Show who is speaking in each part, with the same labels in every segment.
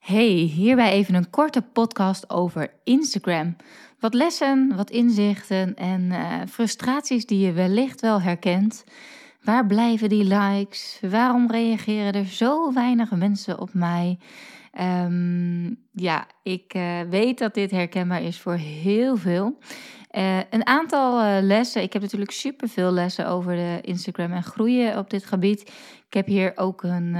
Speaker 1: Hey, hierbij even een korte podcast over Instagram. Wat lessen, wat inzichten en uh, frustraties die je wellicht wel herkent. Waar blijven die likes? Waarom reageren er zo weinig mensen op mij? Um, ja, ik uh, weet dat dit herkenbaar is voor heel veel. Uh, een aantal uh, lessen. Ik heb natuurlijk superveel lessen over de Instagram en groeien op dit gebied. Ik heb hier ook een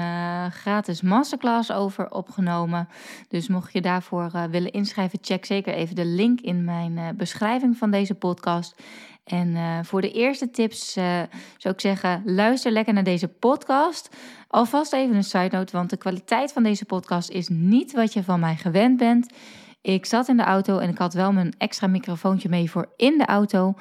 Speaker 1: gratis masterclass over opgenomen. Dus mocht je daarvoor willen inschrijven, check zeker even de link in mijn beschrijving van deze podcast. En voor de eerste tips zou ik zeggen: luister lekker naar deze podcast. Alvast even een side note, want de kwaliteit van deze podcast is niet wat je van mij gewend bent. Ik zat in de auto en ik had wel mijn extra microfoontje mee voor in de auto.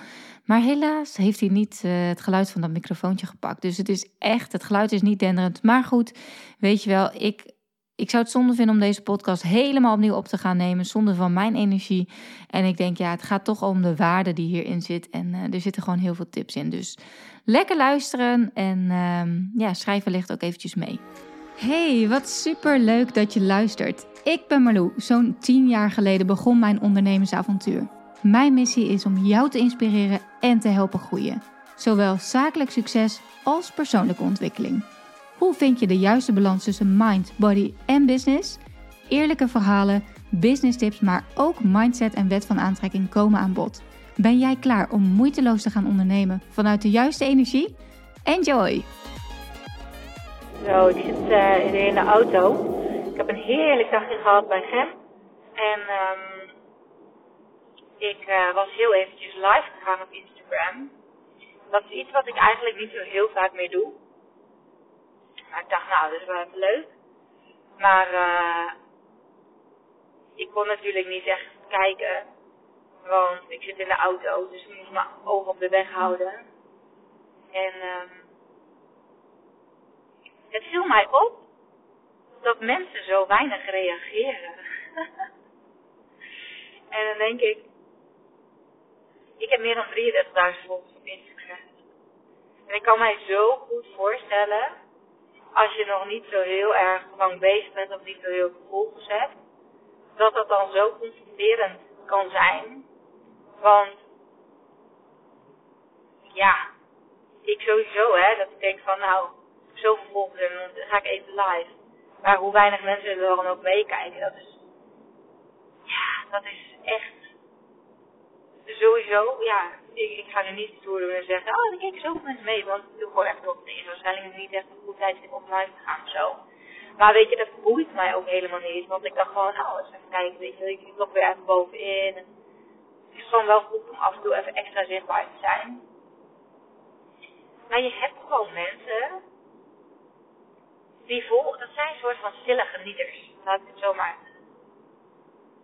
Speaker 1: Maar helaas heeft hij niet uh, het geluid van dat microfoontje gepakt. Dus het is echt, het geluid is niet denderend. Maar goed, weet je wel, ik, ik zou het zonde vinden om deze podcast helemaal opnieuw op te gaan nemen. Zonder van mijn energie. En ik denk, ja, het gaat toch om de waarde die hierin zit. En uh, er zitten gewoon heel veel tips in. Dus lekker luisteren en uh, ja, schrijf wellicht ook eventjes mee. Hey, wat super leuk dat je luistert. Ik ben Marlou. Zo'n 10 jaar geleden begon mijn ondernemersavontuur. Mijn missie is om jou te inspireren en te helpen groeien. Zowel zakelijk succes als persoonlijke ontwikkeling. Hoe vind je de juiste balans tussen mind, body en business? Eerlijke verhalen, business tips, maar ook mindset en wet van aantrekking komen aan bod. Ben jij klaar om moeiteloos te gaan ondernemen vanuit de juiste energie? Enjoy!
Speaker 2: Zo, ik zit uh, in de auto ik heb een heerlijk dagje gehad bij Gem. En um, ik uh, was heel eventjes live gegaan op Instagram. Dat is iets wat ik eigenlijk niet zo heel vaak meer doe. Maar ik dacht, nou, dat is wel even leuk. Maar uh, ik kon natuurlijk niet echt kijken. Want ik zit in de auto, dus ik moest mijn ogen op de weg houden. En um, het viel mij op dat mensen zo weinig reageren. en dan denk ik, ik heb meer dan 33.000 volgers op Instagram. En ik kan mij zo goed voorstellen, als je nog niet zo heel erg lang bezig bent of niet zo heel veel volgers hebt, dat dat dan zo confronterend kan zijn. Want, ja, ik sowieso, hè, dat ik denk van, nou, zoveel volgers en dan ga ik even live. Maar hoe weinig mensen er dan ook meekijken, dat is, ja, dat is echt sowieso, ja, ik, ga nu niet stoer doen en zeggen, oh, er kijken zoveel mensen mee, want ik doe gewoon echt op. Is waarschijnlijk niet echt een goed tijdstip om live te gaan of zo. Maar weet je, dat boeit mij ook helemaal niet, want ik dacht gewoon, nou, eens even kijken, weet je, ik loop weer even bovenin. Het is gewoon wel goed om af en toe even extra zichtbaar te zijn. Maar je hebt gewoon mensen die volgen, dat zijn een soort van stille genieters. Laat ik het zo maar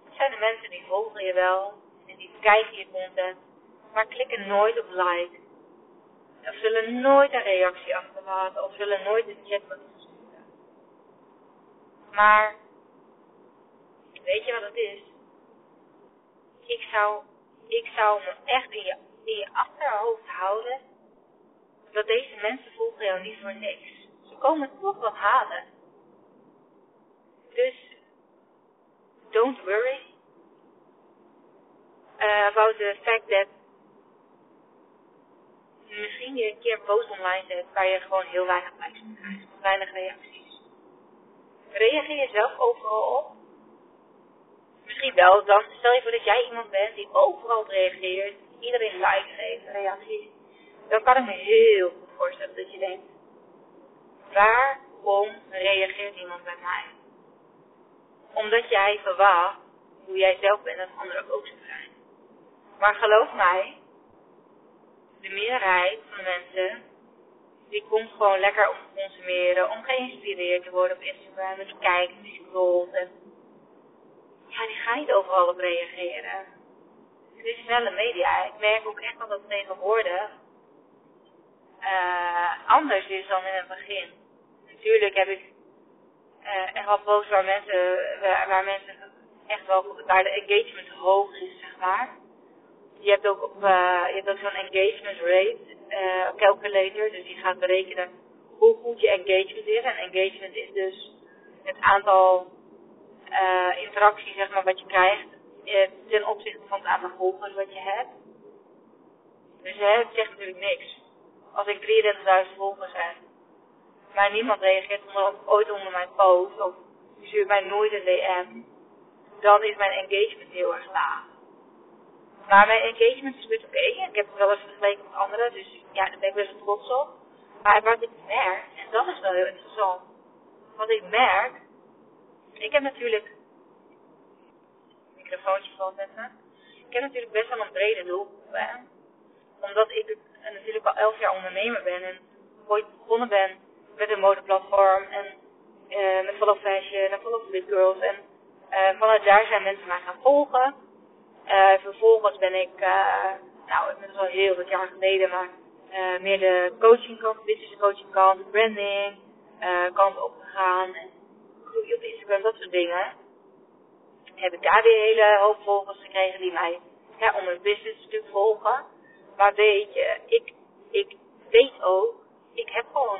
Speaker 2: Dat zijn de mensen die volgen je wel en die kijken je content, maar klikken nooit op like. Of zullen nooit een reactie achterlaten of zullen nooit een chat met sturen. Maar, weet je wat het is? Ik zou, ik zou me echt in je, achterhoofd houden dat deze mensen volgen jou niet voor niks komen toch wat halen. Dus, don't worry uh, about the fact that misschien je een keer post online zet waar je gewoon heel weinig likes krijgt, weinig reacties. Reageer je zelf overal op? Misschien wel, dan stel je voor dat jij iemand bent die overal reageert, iedereen likes geeft, reacties. Dan kan ik me heel goed voorstellen dat je denkt, Waarom reageert iemand bij mij? Omdat jij verwacht hoe jij zelf bent dat anderen ook zo zijn. Maar geloof mij, de meerderheid van mensen, die komt gewoon lekker om te consumeren, om geïnspireerd te worden op Instagram, en te kijken, die scrolt en ja, die gaan niet overal op reageren. Het is snelle media. Ik merk ook echt dat het tegenwoordig uh, anders is dan in het begin. Natuurlijk heb ik uh, echt wel posts waar mensen, waar, waar, mensen echt wel, waar de engagement hoog is, zeg maar. Je hebt ook, op, uh, je hebt ook zo'n engagement rate uh, calculator, dus die gaat berekenen hoe goed je engagement is. En engagement is dus het aantal interactie, zeg maar, wat je krijgt eh, ten opzichte van het aantal volgers wat je hebt. Dus hè, het zegt natuurlijk niks. Als ik 33.000 volgers heb, maar niemand reageert onder, ooit onder mijn post, of stuurt mij nooit een DM, dan is mijn engagement heel erg laag. Maar mijn engagement is best oké. Ik heb het wel eens vergeleken met anderen, dus ja, daar ben ik best wel trots op. Maar wat ik merk, en dat is wel heel interessant, wat ik merk, ik heb natuurlijk, microfoontje valt met me, ik heb natuurlijk best wel een brede doelgroep. Omdat ik natuurlijk al elf jaar ondernemer ben en ooit begonnen ben met een modeplatform en uh, met Follow Fashion en Follow Fit Girls. En uh, vanuit daar zijn mensen mij gaan volgen. Uh, vervolgens ben ik, nou, het is al heel wat jaar geleden, maar meer de coaching kant, business coaching kant, branding kant opgegaan. En groei op Instagram, dat soort dingen. Heb ik daar weer hele hoop volgers gekregen die mij ja, om mijn business stuk volgen. Maar weet je, ik, ik weet ook, ik heb gewoon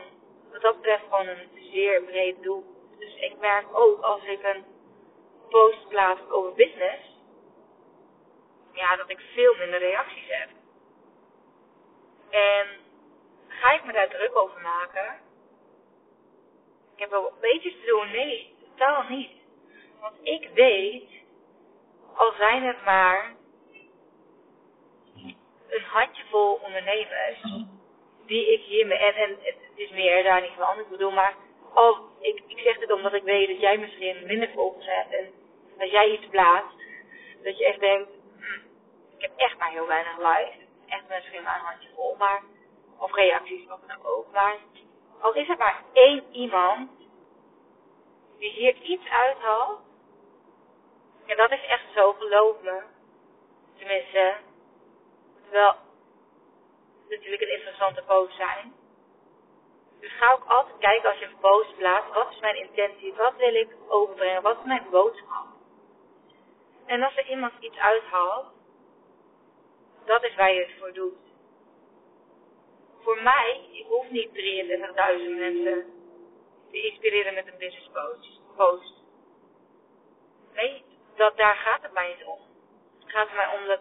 Speaker 2: wat dat betreft gewoon een zeer breed doel. Dus ik merk ook als ik een post plaats over business, ja, dat ik veel minder reacties heb. En ga ik me daar druk over maken? Ik heb wel beetje te doen. Nee, totaal niet. Want ik weet, al zijn het maar een handjevol ondernemers die ik hiermee, en, en het is meer daar niet van, ik bedoel, maar als, ik, ik zeg dit omdat ik weet dat jij misschien minder volgers hebt en als jij iets plaatst, dat je echt denkt, heb echt maar heel weinig likes, echt misschien maar een handje vol, maar, of reacties, wat dan ook, maar al is er maar één iemand die hier iets uithaalt, en dat is echt zo, geloof me, tenminste, wel natuurlijk een interessante post zijn. Dus ga ook altijd kijken als je een post plaatst, wat is mijn intentie, wat wil ik overbrengen, wat is mijn boodschap. En als er iemand iets uithaalt, dat is waar je het voor doet. Voor mij, ik hoef niet 33.000 mensen te inspireren met een business post. Nee, dat, daar gaat het mij niet om. Het gaat mij om dat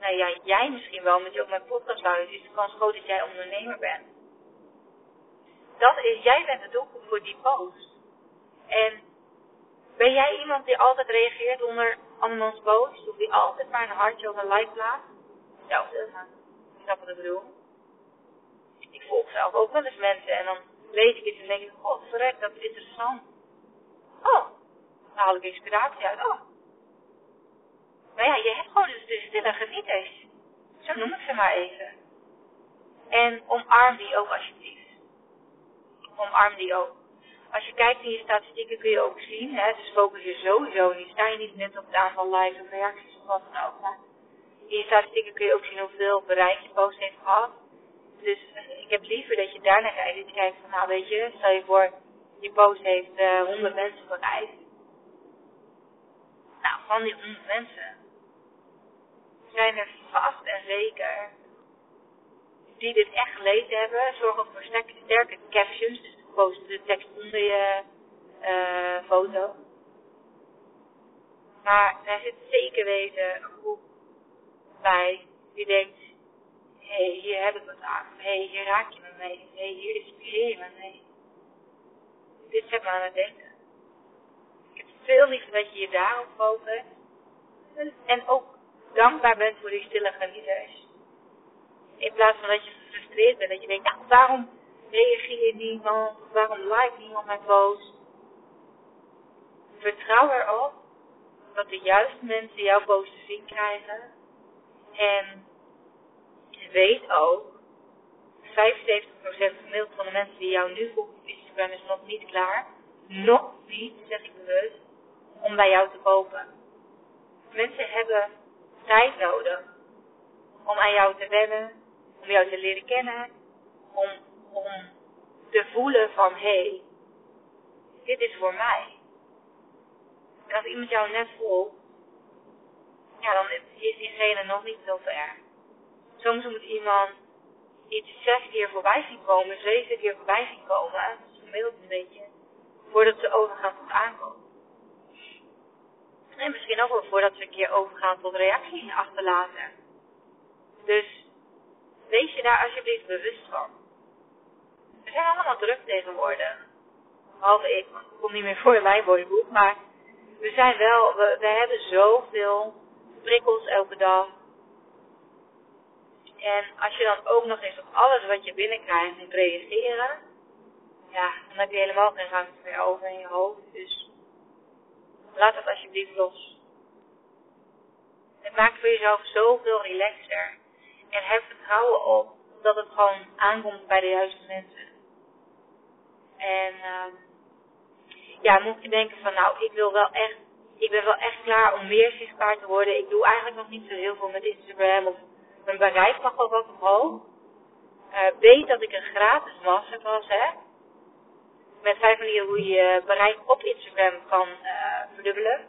Speaker 2: nou ja, jij misschien wel, omdat je ook mijn podcast luistert, is de kans dat jij ondernemer bent. Dat is, jij bent de doelgroep voor die post. En ben jij iemand die altijd reageert onder andermans post? Of die altijd maar een hartje of een like plaatst? Hetzelfde, maar ik snap wat ik bedoel. Ik volg zelf ook wel eens mensen en dan lees ik iets en denk ik, oh verrek, dat is interessant. Oh, daar haal ik inspiratie uit. Oh, maar ja, je hebt gewoon dus de stille genieters. Zo noem ik ze maar even. En omarm die ook alsjeblieft. Omarm die ook. Als je kijkt in je statistieken kun je ook zien, hè, dus focus je sowieso niet. Sta je niet net op het aantal likes of reacties of wat dan ook. Je statistieken kun je ook zien hoeveel bereik je post heeft gehad. Dus eh, ik heb liever dat je daarna kijkt. Dat je kijkt van, nou weet je, stel je voor, je post heeft uh, 100 mensen bereikt. Nou, van die 100 mensen zijn er vast en zeker die dit echt gelezen hebben. Zorg ook voor sterke, captions, dus post de tekst onder je uh, foto. Maar er zit zeker weten een bij die denkt, hé, hey, hier heb ik wat aan. Hé, hey, hier raak je me mee. Hé, hey, hier inspireer je me mee. Dit zet me aan het denken. Ik heb veel liever dat je je daarop focust. En ook dankbaar bent voor die stille genieters. In plaats van dat je gefrustreerd bent, dat je denkt, nou, waarom reageert niemand? Waarom like niemand mijn post? Vertrouw erop dat de juiste mensen jouw post te zien krijgen. En weet ook, 75% gemiddeld van de mensen die jou nu volgen op Instagram is nog niet klaar. Nog niet, zeg ik bewust, om bij jou te kopen. Mensen hebben tijd nodig om aan jou te wennen, om jou te leren kennen, om, om te voelen van hé, hey, dit is voor mij. En als iemand jou net voelt, ja, dan is diegene nog niet zo ver. Soms moet iemand iets zes keer voorbij zien komen, zeven keer voorbij zien komen, dat is gemiddeld een beetje, voordat ze overgaan tot aankomen. En misschien ook wel voordat we een keer overgaan tot reactie achterlaten. Dus wees je daar alsjeblieft bewust van. We zijn allemaal druk tegenwoordig. Behalve ik, ik kom niet meer voor in mijn woordenboek. Maar we zijn wel, we, we hebben zoveel prikkels elke dag. En als je dan ook nog eens op alles wat je binnenkrijgt moet reageren, ja, dan heb je helemaal geen ruimte meer over in je hoofd. Dus laat het alsjeblieft los. Het maakt voor jezelf zoveel relaxer. En heb vertrouwen op dat het gewoon aankomt bij de juiste mensen. En uh, ja, mocht je denken van nou, ik wil wel echt, ik ben wel echt klaar om meer zichtbaar te worden. Ik doe eigenlijk nog niet zo heel veel met Instagram of mijn bereik mag wel wat omhoog. Uh, weet dat ik een gratis masterclass heb. Met vijf manieren hoe je bereik op Instagram kan uh, verdubbelen.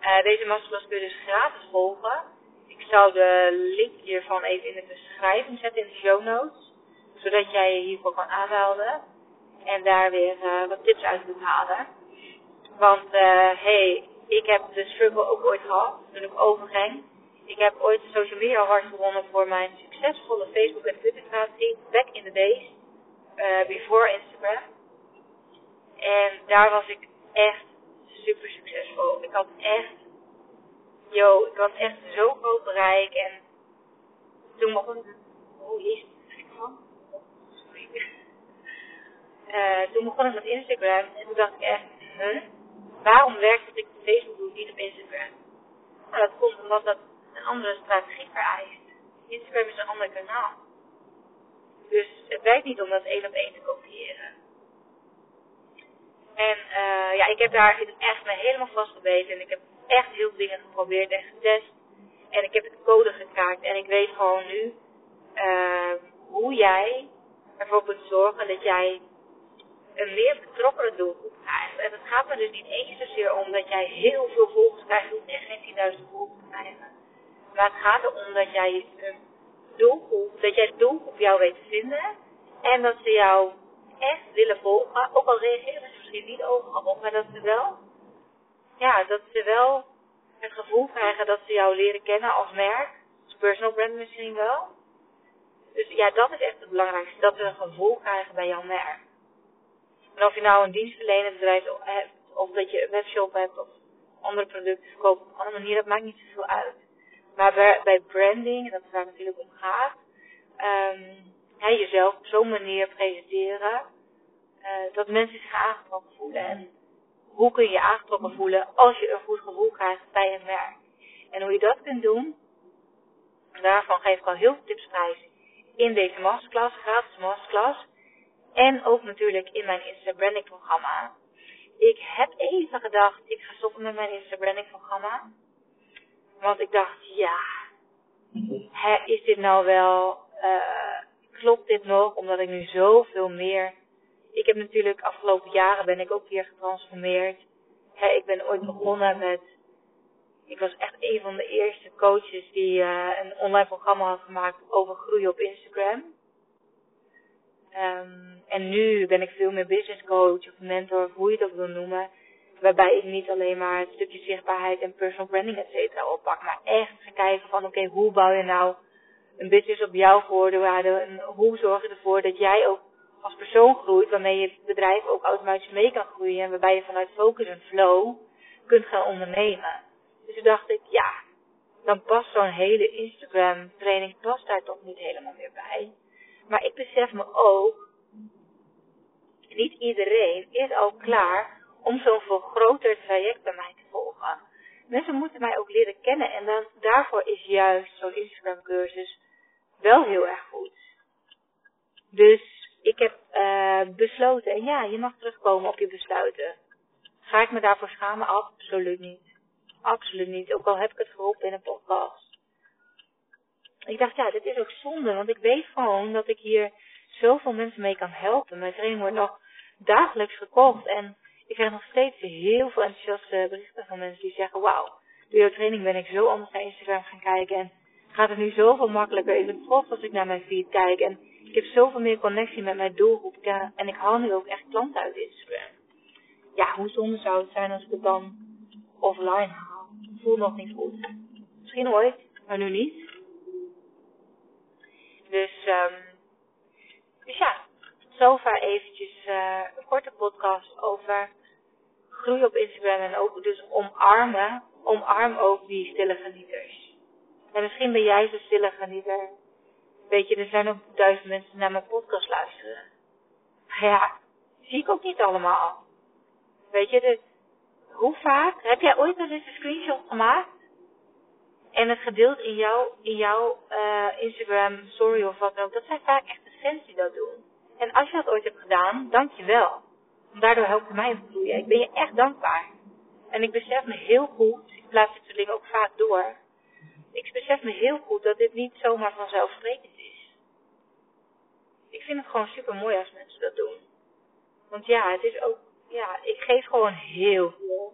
Speaker 2: Uh, deze masterclass kun je dus gratis volgen. Ik zal de link hiervan even in de beschrijving zetten in de show notes. Zodat jij je hiervoor kan aanmelden. En daar weer wat tips uit kunt halen. Want, uh, hey, ik heb de struggle ook ooit gehad. Toen ik overging. Ik heb ooit de social media award gewonnen voor mijn succesvolle Facebook en Twitter strategie. Back in the days. Uh, before Instagram. En daar was ik echt super succesvol. Ik had echt yo, ik had echt zo groot bereik en toen begon ik, oh jezus, ik van? Sorry. Uh, toen begon ik met Instagram en toen dacht ik echt, huh? Waarom werkt het op Facebook niet op Instagram? Nou, dat komt omdat dat een andere strategie vereist. Instagram is een ander kanaal. Dus het werkt niet om dat één op één te kopiëren. En uh, ja, ik heb daar echt me helemaal vastgebeten en ik heb echt heel veel dingen geprobeerd en getest. En ik heb het code gekraakt en ik weet gewoon nu uh, hoe jij ervoor kunt zorgen dat jij een meer betrokkenen doelgroep krijgt. En het gaat me dus niet eens zozeer om dat jij heel veel volgers krijgt, je hoeft echt geen 10.000 volgers te krijgen. Maar het gaat erom dat jij een doelgroep, dat jij doelgroep jou weet te vinden en dat ze jou echt willen volgen, ook al reageren ze misschien niet overal op, maar dat ze wel ja, dat ze wel het gevoel krijgen dat ze jou leren kennen als merk. Als personal brand misschien wel. Dus ja, dat is echt het belangrijkste. Dat ze een gevoel krijgen bij jouw merk. En of je nou een dienstverlenend bedrijf hebt, of dat je een webshop hebt, of andere producten verkoopt op een andere manier, dat maakt niet zoveel uit. Maar bij, branding, en dat is waar het natuurlijk om gaat, ja, jezelf op zo'n manier presenteren, uh, dat mensen zich aangetrokken voelen. En hoe kun je je aangetrokken voelen als je een goed gevoel krijgt bij een merk. En hoe je dat kunt doen, daarvan geef ik al heel veel tips prijs in deze masterclass, gratis masterclass. En ook natuurlijk in mijn Insta Branding programma. Ik heb even gedacht, ik ga stoppen met mijn Insta Branding programma. Want ik dacht, ja, hè, is dit nou wel, uh, klopt dit nog? Omdat ik nu zoveel meer ik heb natuurlijk afgelopen jaren ben ik ook weer getransformeerd. ik ben ooit begonnen met, ik was echt een van de eerste coaches die uh, een online programma had gemaakt over groei op Instagram. Um, en nu ben ik veel meer business coach of mentor, of hoe je het ook wil noemen. Waarbij ik niet alleen maar het stukje zichtbaarheid en personal branding et cetera oppak. Maar echt ga kijken van oké, hoe bouw je nou een business op jouw voorwaarden? En hoe zorg je ervoor dat jij ook als persoon groeit, waarmee je bedrijf ook automatisch mee kan groeien en waarbij je vanuit focus en flow kunt gaan ondernemen. Dus toen dacht ik, ja, dan past zo'n hele Instagram training past daar toch niet helemaal meer bij. Maar ik besef me ook, niet iedereen is al klaar om zo'n veel groter traject bij mij te volgen. Mensen moeten mij ook leren kennen en dan, daarvoor is juist zo'n Instagram cursus wel heel erg goed. Dus ik heb uh, besloten, en ja, je mag terugkomen op je besluiten. Ga ik me daarvoor schamen? Absoluut niet. Absoluut niet. Ook al heb ik het geholpen in een podcast. Ik dacht, ja, dit is ook zonde, want ik weet gewoon dat ik hier zoveel mensen mee kan helpen. Mijn training wordt nog dagelijks gekocht en ik krijg nog steeds heel veel enthousiaste berichten van mensen die zeggen, wauw, door jouw training ben ik zo anders naar Instagram gaan kijken en gaat het nu zoveel makkelijker. Ik ben trots als ik naar mijn feed kijk en ik heb zoveel meer connectie met mijn doelgroep. en ik haal nu ook echt klanten uit Instagram. Ja, hoe zonde zou het zijn als ik het dan offline haal. Het voelt nog niet goed. Misschien ooit, maar nu niet. Dus, um, dus ja, zover eventjes uh, een korte podcast over groei op Instagram en ook dus omarmen, omarm ook die stille genieters. En misschien ben jij zo'n stille genieter. Weet je, er zijn ook duizend mensen naar mijn podcast luisteren. Ja, zie ik ook niet allemaal. Weet je, dus hoe vaak, heb jij ooit eens een screenshot gemaakt? En het gedeeld in jouw, in jouw uh, Instagram story of wat ook. Dat zijn vaak echt de fans die dat doen. En als je dat ooit hebt gedaan, dank je wel. Daardoor help je mij groeien. Ik ben je echt dankbaar. En ik besef me heel goed, ik blijf dit soort dingen ook vaak door. Ik besef me heel goed dat dit niet zomaar vanzelfsprekend is. Ik vind het gewoon super mooi als mensen dat doen. Want ja, het is ook, ja, ik geef gewoon heel veel.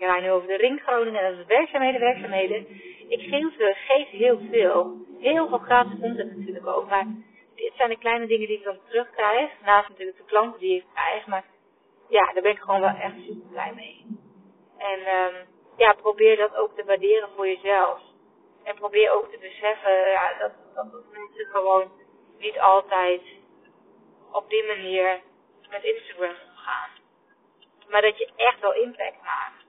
Speaker 2: Ik nu over de ring Groningen, dat is werkzaamheden, werkzaamheden. Ik geef, geef heel veel. Heel veel gratis content natuurlijk ook. Maar dit zijn de kleine dingen die ik dan terugkrijg. Naast natuurlijk de klanten die ik krijg. Maar ja, daar ben ik gewoon wel echt super blij mee. En um, ja, probeer dat ook te waarderen voor jezelf. En probeer ook te beseffen ja, dat, dat mensen gewoon niet altijd op die manier met Instagram omgaan. Maar dat je echt wel impact maakt.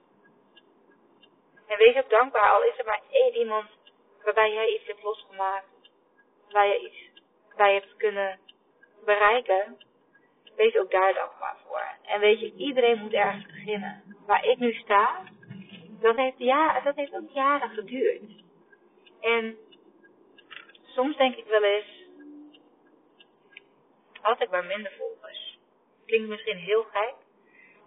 Speaker 2: En wees ook dankbaar, al is er maar één iemand waarbij jij iets hebt losgemaakt. Waar je iets bij hebt kunnen bereiken. Wees ook daar dankbaar voor. En weet je, iedereen moet ergens beginnen. Waar ik nu sta, dat heeft, ja, dat heeft ook jaren geduurd. En soms denk ik wel eens, had ik maar minder volgers. Klinkt misschien heel gek,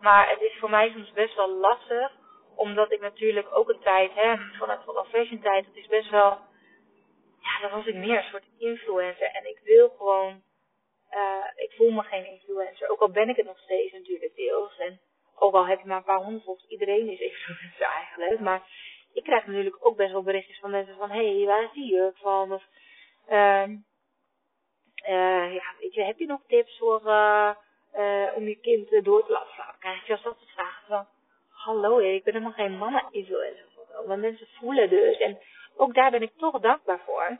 Speaker 2: maar het is voor mij soms best wel lastig, omdat ik natuurlijk ook een tijd, hè, vanaf vanaf fashion tijd, het is best wel, ja, dan was ik meer een soort influencer. En ik wil gewoon, uh, ik voel me geen influencer, ook al ben ik het nog steeds natuurlijk deels. En ook al heb je maar een paar honderd volgens iedereen is influencer eigenlijk. Maar ik krijg natuurlijk ook best wel berichtjes van mensen van, hé, hey, waar zie je van? Of, uh, uh, ja, weet je, heb je nog tips voor, uh, om je kind door te laten slapen? Je als dat van, hallo, ik ben helemaal geen mannen-influencer. Maar mensen voelen dus, en ook daar ben ik toch dankbaar voor.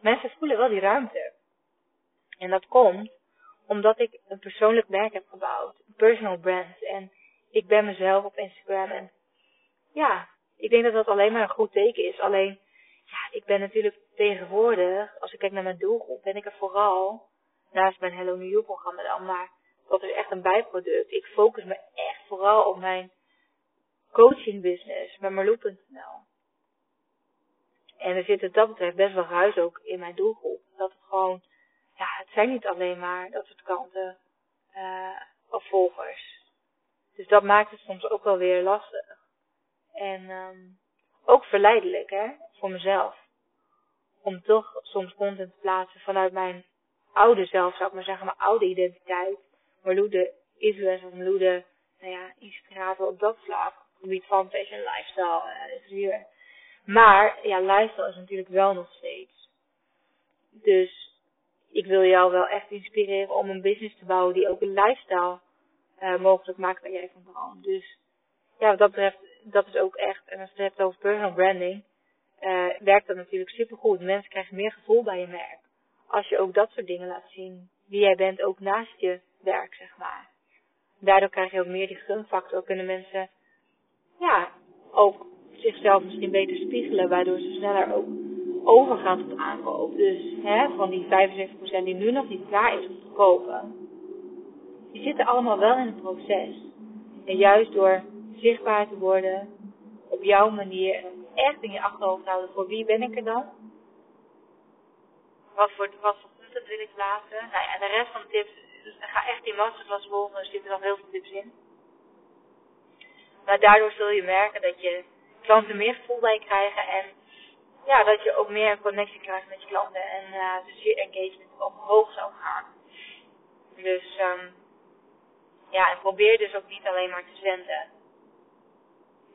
Speaker 2: Mensen voelen wel die ruimte. En dat komt omdat ik een persoonlijk merk heb gebouwd. Een personal brand. En ik ben mezelf op Instagram. En ja, ik denk dat dat alleen maar een goed teken is. Alleen, ja, ik ben natuurlijk tegenwoordig, als ik kijk naar mijn doelgroep, ben ik er vooral, naast mijn Hello New You programma dan, maar dat is echt een bijproduct. Ik focus me echt vooral op mijn coaching business met Marloe.nl. En er zit het dat betreft best wel ruis ook in mijn doelgroep. Dat het gewoon, ja, het zijn niet alleen maar dat soort klanten uh, of volgers. Dus dat maakt het soms ook wel weer lastig. En um, ook verleidelijk, hè, voor mezelf. Om toch soms content te plaatsen vanuit mijn oude zelf, zou ik maar zeggen, mijn oude identiteit. Marloe de influencer of Marloe de, nou ja, inspirator op dat vlak. Gebied van fashion, lifestyle, uh. Maar, ja, lifestyle is natuurlijk wel nog steeds. Dus, ik wil jou wel echt inspireren om een business te bouwen die ook een lifestyle uh, mogelijk maakt waar jij van droomt. Dus ja, wat dat betreft, dat is ook echt, en als je het hebt over personal branding, uh, werkt dat natuurlijk supergoed. Mensen krijgen meer gevoel bij je merk. Als je ook dat soort dingen laat zien, wie jij bent, ook naast je werk, zeg maar. Daardoor krijg je ook meer die gunfactor. Kunnen mensen, ja, ook zichzelf misschien beter spiegelen, waardoor ze sneller ook overgaan tot aankoop. Dus, hè, van die 75% die nu nog niet klaar is om te kopen die zitten allemaal wel in het proces. En juist door zichtbaar te worden op jouw manier echt in je achterhoofd houden voor wie ben ik er dan? Wat voor, wat voor wil ik laten? Nou ja, en de rest van de tips, dus ga echt die masterclass volgen, er zitten nog heel veel tips in. Maar daardoor zul je merken dat je klanten meer gevoel bij krijgen en ja, dat je ook meer een connectie krijgt met je klanten en uh, dus je engagement omhoog zou gaan. Dus um, ja, en probeer dus ook niet alleen maar te zenden.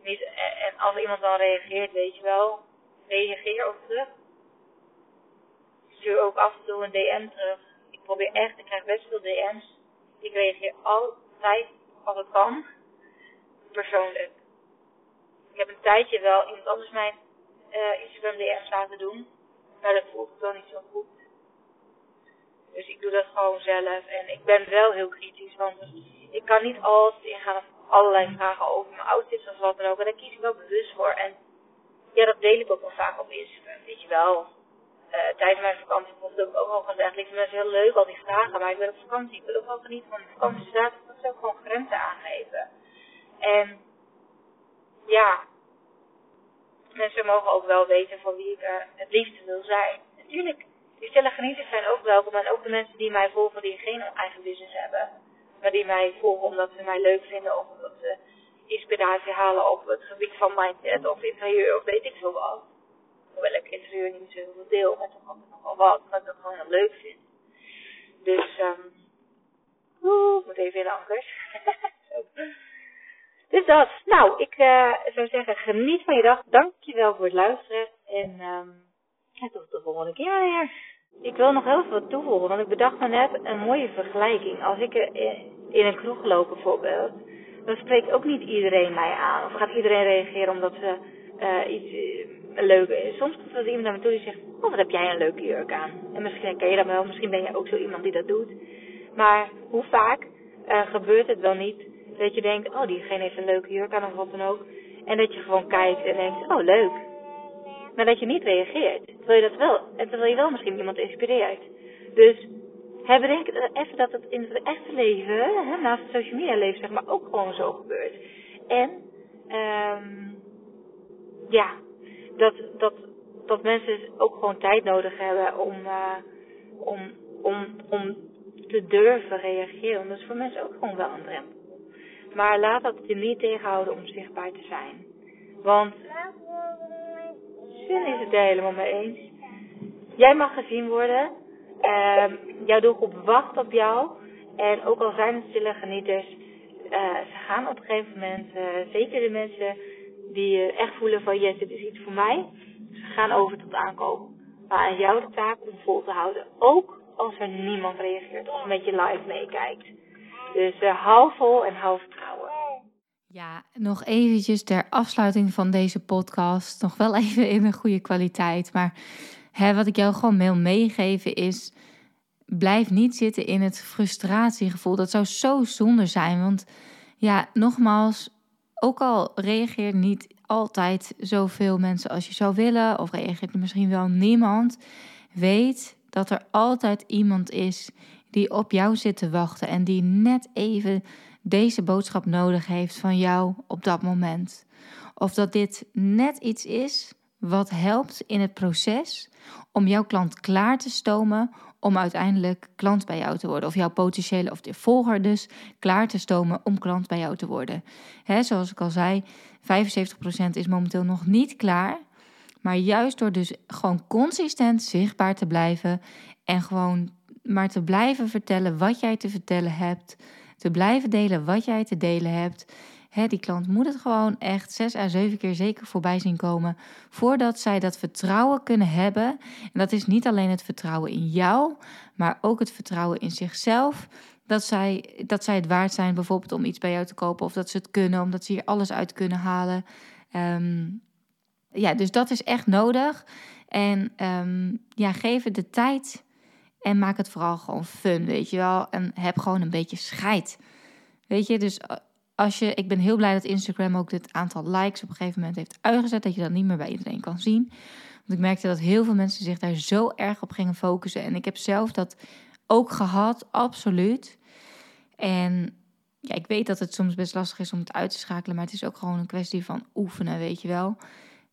Speaker 2: Niet, en als iemand dan reageert, weet je wel, reageer ook terug. Stuur ook af en toe een DM terug. Ik probeer echt, ik krijg best veel DM's. Ik reageer altijd, als het kan, persoonlijk. heb een tijdje wel iemand anders mijn uh, Instagram DM's laten doen. Maar dat voelt het wel niet zo goed. Dus ik doe dat gewoon zelf. En ik ben wel heel kritisch, want ik kan niet altijd ingaan op allerlei vragen over mijn outfits of wat dan ook. En daar kies ik wel bewust voor. En ja, dat deel ik ook wel vaak op Instagram, weet je wel. Uh, tijdens mijn vakantie ik ook al gezegd. Ik vind het heel leuk, al die vragen. Maar ik ben op vakantie. Ik wil ook wel genieten van de vakantie. Dus daar ik ook gewoon grenzen aangeven. En ja, mensen mogen ook wel weten van wie ik uh, het liefste wil zijn. Natuurlijk, die stille zijn ook welkom. En ook de mensen die mij volgen die geen eigen business hebben. Maar die mij volgen omdat ze mij leuk vinden. Of omdat ze inspiratie halen op het gebied van mindset of interieur of weet ik veel wat. Hoewel ik interieur niet zo heel deel, maar toch altijd nog wel wat. Maar ik het gewoon heel leuk vind. Dus, ik moet even in de ankers. Dus dat. Nou, ik uh, zou zeggen, geniet van je dag. Dankjewel voor het luisteren. En um, tot de volgende keer weer. Ik wil nog heel veel toevoegen, want ik bedacht me net een mooie vergelijking. Als ik in een kroeg loop bijvoorbeeld, dan spreekt ook niet iedereen mij aan. Of gaat iedereen reageren omdat ze uh, iets uh, leuk is. Soms komt er iemand naar me toe die zegt, oh wat heb jij een leuke jurk aan. En misschien ken je dat wel, misschien ben je ook zo iemand die dat doet. Maar hoe vaak uh, gebeurt het wel niet dat je denkt, oh diegene heeft een leuke jurk aan of wat dan ook. En dat je gewoon kijkt en denkt, oh leuk. Maar dat je niet reageert. Terwijl je dat wel, en terwijl je wel misschien iemand inspireert. Dus hè, bedenk even dat het in het echte leven, hè, naast het social media leven zeg maar, ook gewoon zo gebeurt. En, um, ja, dat, dat, dat mensen ook gewoon tijd nodig hebben om, uh, om, om, om te durven reageren. Dat is voor mensen ook gewoon wel een drempel. Maar laat dat je niet tegenhouden om zichtbaar te zijn. Want Zin is het er helemaal mee eens. Jij mag gezien worden. Uh, jouw doelgroep wacht op jou. En ook al zijn het stille genieters, uh, ze gaan op een gegeven moment, uh, zeker de mensen die echt voelen van yes, dit is iets voor mij, ze gaan over tot aankopen. Maar aan jou de taak om vol te houden. Ook als er niemand reageert of met je live meekijkt. Dus uh, hou vol en hou vertrouwen.
Speaker 1: Ja, nog eventjes ter afsluiting van deze podcast. Nog wel even in een goede kwaliteit. Maar hè, wat ik jou gewoon wil meegeven is... Blijf niet zitten in het frustratiegevoel. Dat zou zo zonde zijn. Want ja, nogmaals, ook al reageert niet altijd zoveel mensen als je zou willen... of reageert misschien wel niemand... weet dat er altijd iemand is die op jou zit te wachten en die net even deze boodschap nodig heeft van jou op dat moment. Of dat dit net iets is wat helpt in het proces om jouw klant klaar te stomen om uiteindelijk klant bij jou te worden. Of jouw potentiële of de volger dus klaar te stomen om klant bij jou te worden. He, zoals ik al zei, 75% is momenteel nog niet klaar. Maar juist door dus gewoon consistent zichtbaar te blijven en gewoon maar te blijven vertellen wat jij te vertellen hebt. Te blijven delen wat jij te delen hebt. He, die klant moet het gewoon echt zes à zeven keer zeker voorbij zien komen. Voordat zij dat vertrouwen kunnen hebben. En dat is niet alleen het vertrouwen in jou, maar ook het vertrouwen in zichzelf. Dat zij, dat zij het waard zijn, bijvoorbeeld om iets bij jou te kopen. Of dat ze het kunnen, omdat ze hier alles uit kunnen halen. Um, ja, dus dat is echt nodig. En um, ja, geef de tijd en maak het vooral gewoon fun, weet je wel. En heb gewoon een beetje scheid. Weet je, dus eh, als je, ik ben heel blij dat Instagram ook dit aantal likes op een gegeven moment heeft uitgezet. Dat je dat niet meer bij iedereen kan zien. Want ik merkte dat heel veel mensen zich daar zo erg op gingen focussen. En ik heb zelf dat ook gehad, absoluut. En ja, ik weet dat het soms best lastig is om het uit te schakelen. Maar het is ook gewoon een kwestie van oefenen, weet je wel.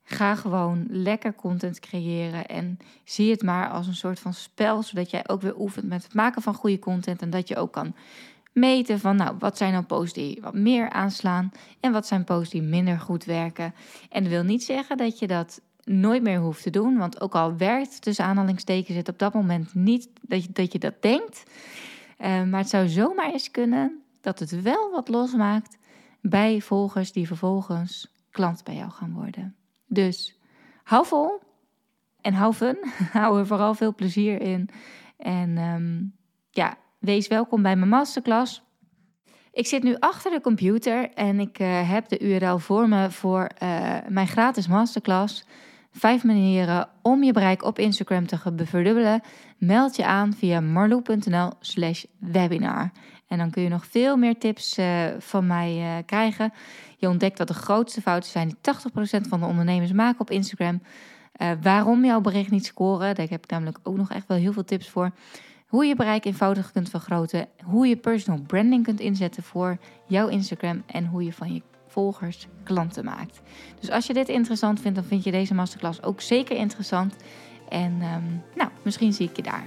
Speaker 1: Ga gewoon lekker content creëren en zie het maar als een soort van spel, zodat jij ook weer oefent met het maken van goede content en dat je ook kan meten van, nou, wat zijn dan posts die wat meer aanslaan en wat zijn posts die minder goed werken. En dat wil niet zeggen dat je dat nooit meer hoeft te doen, want ook al werkt tussen aanhalingstekens het op dat moment niet dat je dat, je dat denkt, uh, maar het zou zomaar eens kunnen dat het wel wat losmaakt bij volgers die vervolgens klant bij jou gaan worden. Dus hou vol en hou fun. hou er vooral veel plezier in. En um, ja, wees welkom bij mijn masterclass. Ik zit nu achter de computer en ik uh, heb de URL voor me voor uh, mijn gratis masterclass. Vijf manieren om je bereik op Instagram te verdubbelen. Meld je aan via marloe.nl slash webinar. En dan kun je nog veel meer tips uh, van mij krijgen. Je ontdekt wat de grootste fouten zijn die 80% van de ondernemers maken op Instagram. waarom jouw bericht niet scoren, daar heb ik namelijk ook nog echt wel heel veel tips voor. Hoe je bereik eenvoudig kunt vergroten. Hoe je personal branding kunt inzetten voor jouw Instagram. En hoe je van je volgers klanten maakt. Dus als je dit interessant vindt, dan vind je deze masterclass ook zeker interessant. En um, nou, misschien zie ik je daar.